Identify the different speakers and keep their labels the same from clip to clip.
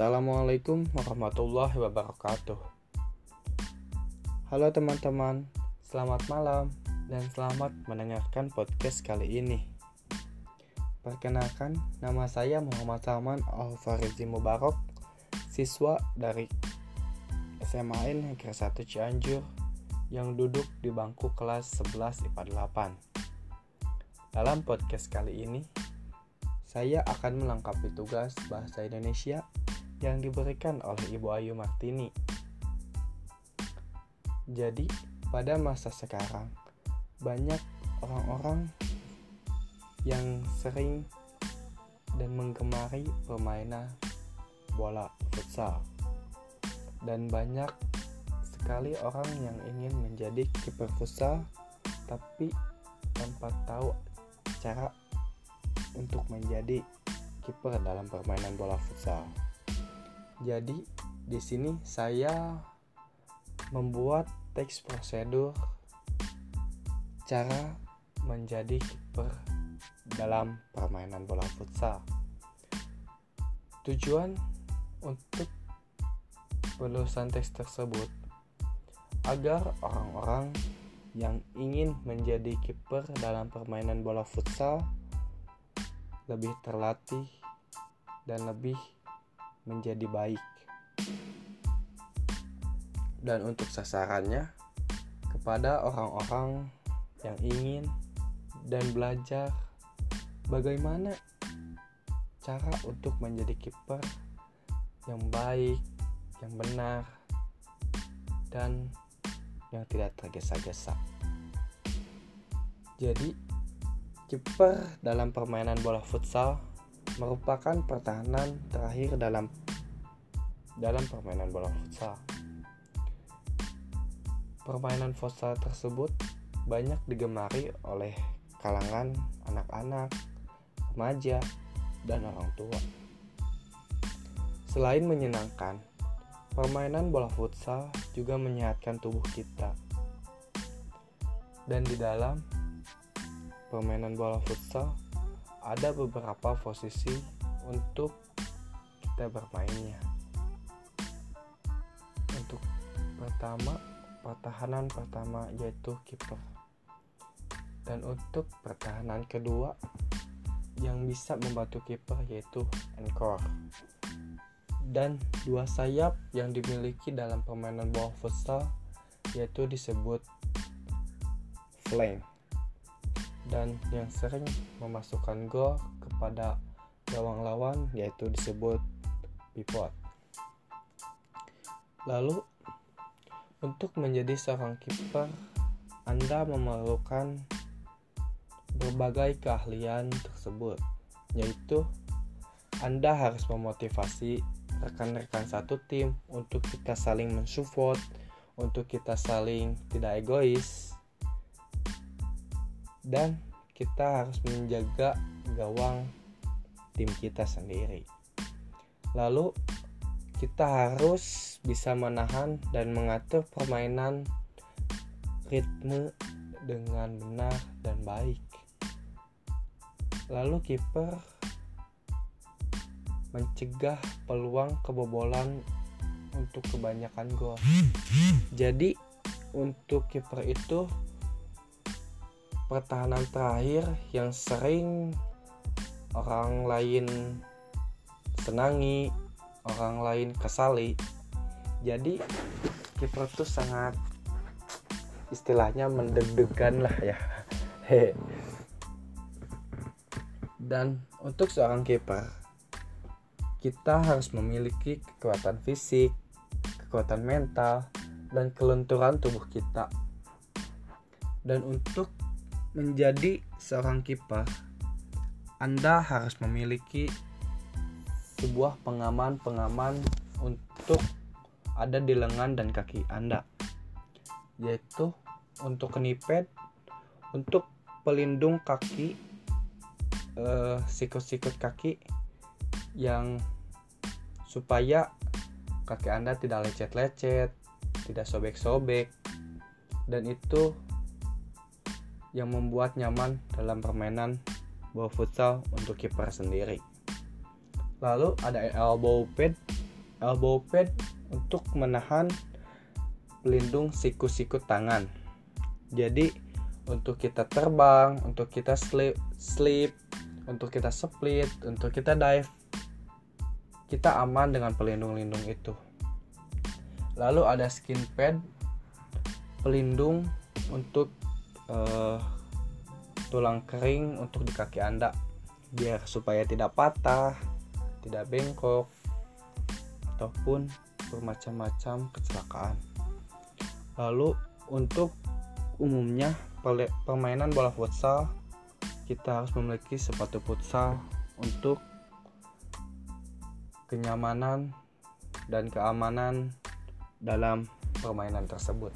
Speaker 1: Assalamualaikum warahmatullahi wabarakatuh. Halo teman-teman, selamat malam dan selamat mendengarkan podcast kali ini. Perkenalkan, nama saya Muhammad Salman Al-Farizi Mubarak, siswa dari SMAN Negeri 1 Cianjur yang duduk di bangku kelas 11 IPA 8. Dalam podcast kali ini, saya akan melengkapi tugas bahasa Indonesia yang diberikan oleh Ibu Ayu Martini. Jadi, pada masa sekarang, banyak orang-orang yang sering dan menggemari permainan bola futsal. Dan banyak sekali orang yang ingin menjadi kiper futsal tapi tanpa tahu cara untuk menjadi kiper dalam permainan bola futsal. Jadi di sini saya membuat teks prosedur cara menjadi kiper dalam permainan bola futsal. Tujuan untuk penulisan teks tersebut agar orang-orang yang ingin menjadi kiper dalam permainan bola futsal lebih terlatih dan lebih menjadi baik. Dan untuk sasarannya kepada orang-orang yang ingin dan belajar bagaimana cara untuk menjadi kiper yang baik, yang benar, dan yang tidak tergesa-gesa. Jadi, kiper dalam permainan bola futsal merupakan pertahanan terakhir dalam dalam permainan bola futsal. Permainan futsal tersebut banyak digemari oleh kalangan anak-anak, remaja, dan orang tua. Selain menyenangkan, permainan bola futsal juga menyehatkan tubuh kita. Dan di dalam permainan bola futsal ada beberapa posisi untuk kita bermainnya. Untuk pertama, pertahanan pertama yaitu kiper. Dan untuk pertahanan kedua yang bisa membantu kiper yaitu anchor. Dan dua sayap yang dimiliki dalam permainan bola futsal yaitu disebut flank dan yang sering memasukkan gol kepada gawang lawan yaitu disebut pivot. Lalu untuk menjadi seorang kiper Anda memerlukan berbagai keahlian tersebut yaitu Anda harus memotivasi rekan-rekan satu tim untuk kita saling mensupport, untuk kita saling tidak egois, dan kita harus menjaga gawang tim kita sendiri. Lalu kita harus bisa menahan dan mengatur permainan ritme dengan benar dan baik. Lalu kiper mencegah peluang kebobolan untuk kebanyakan gol. Jadi untuk kiper itu pertahanan terakhir yang sering orang lain senangi, orang lain kesali. Jadi kiper itu sangat istilahnya mendeg-degan lah ya. Dan untuk seorang kiper kita harus memiliki kekuatan fisik, kekuatan mental, dan kelenturan tubuh kita. Dan untuk menjadi seorang kiper, Anda harus memiliki sebuah pengaman-pengaman untuk ada di lengan dan kaki Anda, yaitu untuk knee untuk pelindung kaki, eh, sikut-sikut kaki yang supaya kaki Anda tidak lecet-lecet, tidak sobek-sobek, dan itu yang membuat nyaman dalam permainan bola futsal untuk kiper sendiri. Lalu ada elbow pad elbow pad untuk menahan pelindung siku-siku tangan. Jadi untuk kita terbang, untuk kita sleep, sleep, untuk kita split, untuk kita dive, kita aman dengan pelindung-lindung itu. Lalu ada skin pad pelindung untuk uh, tulang kering untuk di kaki Anda biar supaya tidak patah, tidak bengkok ataupun bermacam-macam kecelakaan. Lalu untuk umumnya permainan bola futsal kita harus memiliki sepatu futsal untuk kenyamanan dan keamanan dalam permainan tersebut.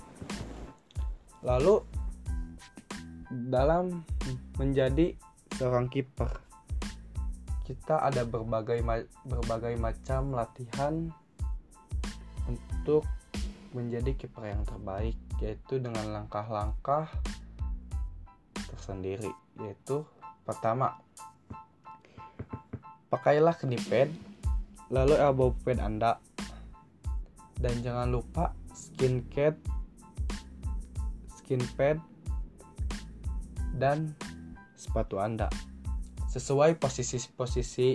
Speaker 1: Lalu dalam menjadi seorang kiper. Kita ada berbagai berbagai macam latihan untuk menjadi kiper yang terbaik yaitu dengan langkah-langkah tersendiri yaitu pertama pakailah knee pad lalu elbow pad Anda. Dan jangan lupa skin pad skin pad dan sepatu Anda sesuai posisi-posisi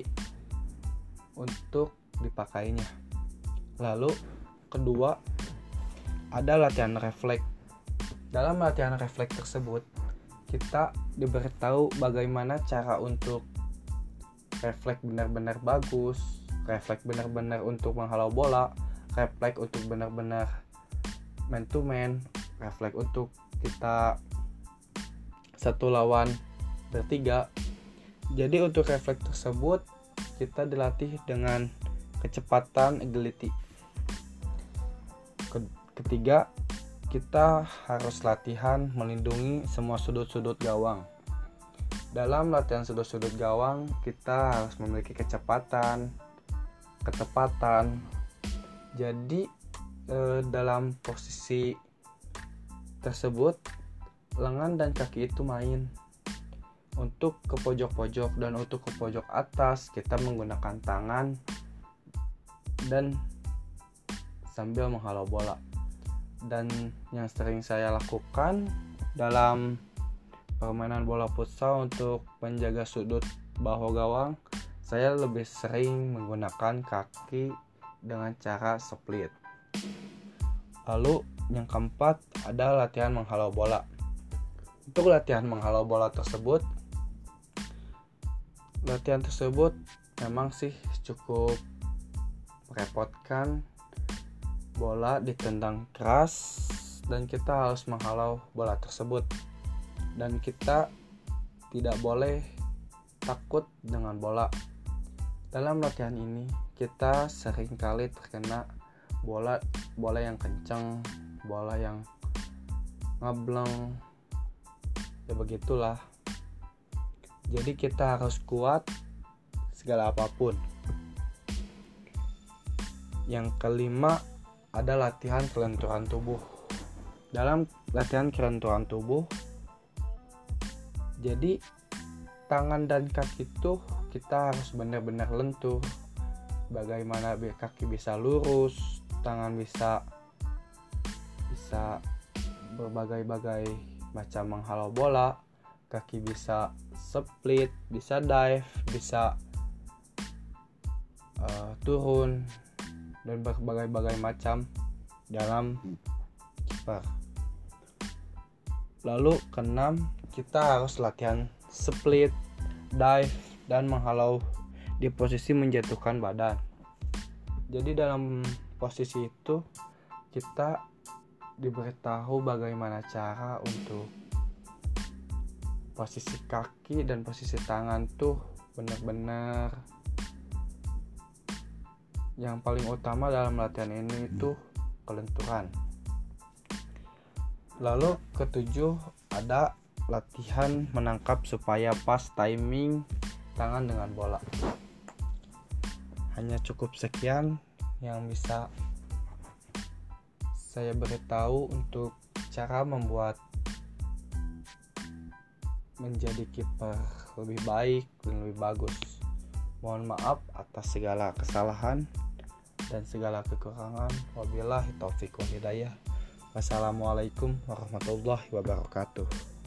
Speaker 1: untuk dipakainya. Lalu kedua ada latihan refleks. Dalam latihan refleks tersebut, kita diberitahu bagaimana cara untuk refleks benar-benar bagus, refleks benar-benar untuk menghalau bola, refleks untuk benar-benar man to man, refleks untuk kita satu lawan bertiga jadi untuk refleks tersebut kita dilatih dengan kecepatan agility. Ketiga, kita harus latihan melindungi semua sudut-sudut gawang. Dalam latihan sudut-sudut gawang, kita harus memiliki kecepatan, ketepatan. Jadi eh, dalam posisi tersebut, lengan dan kaki itu main untuk ke pojok-pojok dan untuk ke pojok atas kita menggunakan tangan dan sambil menghalau bola. Dan yang sering saya lakukan dalam permainan bola futsal untuk menjaga sudut bahu gawang, saya lebih sering menggunakan kaki dengan cara split. Lalu yang keempat ada latihan menghalau bola. Untuk latihan menghalau bola tersebut, latihan tersebut memang sih cukup merepotkan. Bola ditendang keras dan kita harus menghalau bola tersebut. Dan kita tidak boleh takut dengan bola. Dalam latihan ini kita sering kali terkena bola bola yang kencang bola yang ngebleng ya begitulah jadi kita harus kuat segala apa pun. Yang kelima ada latihan kelenturan tubuh. Dalam latihan kelenturan tubuh, jadi tangan dan kaki itu kita harus benar-benar lentur. Bagaimana kaki bisa lurus, tangan bisa bisa berbagai-bagai macam menghalau bola, kaki bisa split bisa dive bisa uh, turun dan berbagai-bagai macam dalam kiper lalu keenam kita harus latihan split dive dan menghalau di posisi menjatuhkan badan. Jadi dalam posisi itu kita diberitahu bagaimana cara untuk posisi kaki dan posisi tangan tuh benar-benar yang paling utama dalam latihan ini itu kelenturan. Lalu ketujuh ada latihan menangkap supaya pas timing tangan dengan bola. Hanya cukup sekian yang bisa saya beritahu untuk cara membuat menjadi kiper lebih baik dan lebih bagus. Mohon maaf atas segala kesalahan. dan segala kekurangan. Wabillahi taufiq wal hidayah. Wassalamualaikum warahmatullahi wabarakatuh.